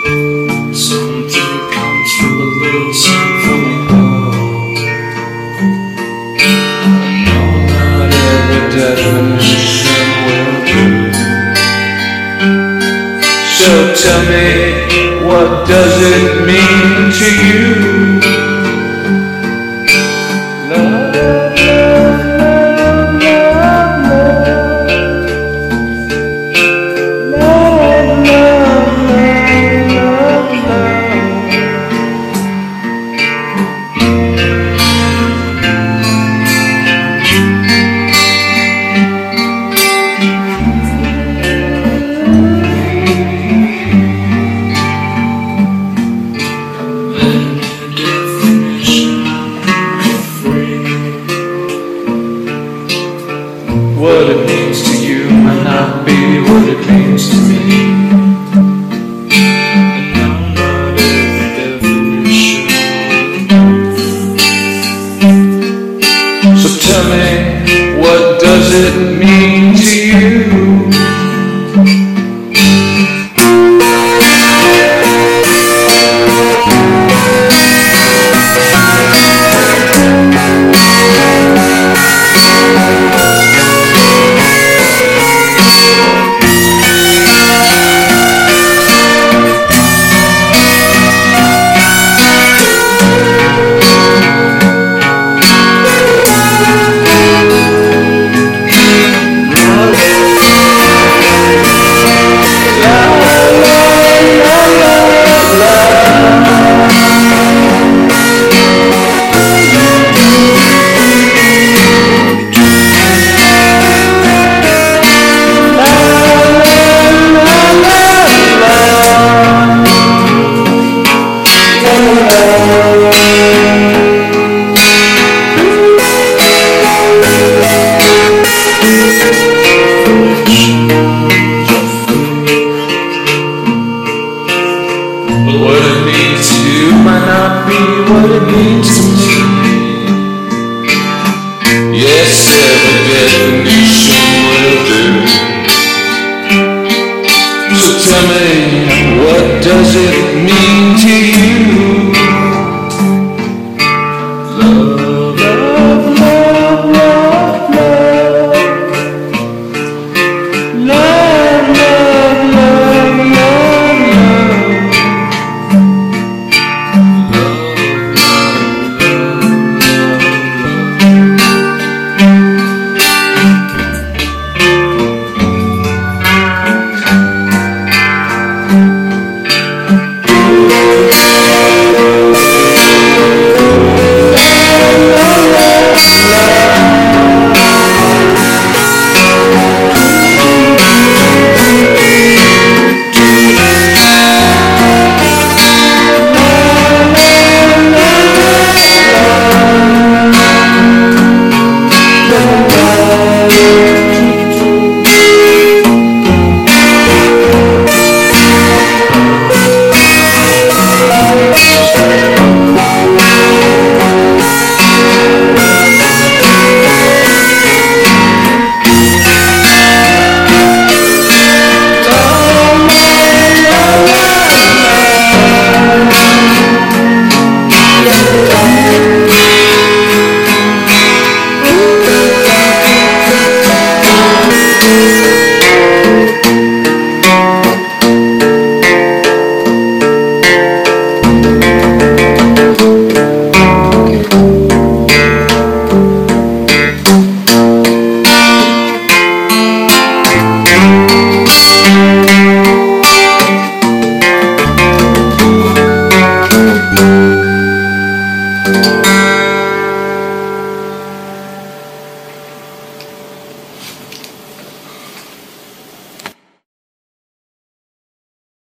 Something comes from a little. Not every definition will do. So tell me, what does it mean to you? What it means to you might not be what it means to me. Not be what it means to me.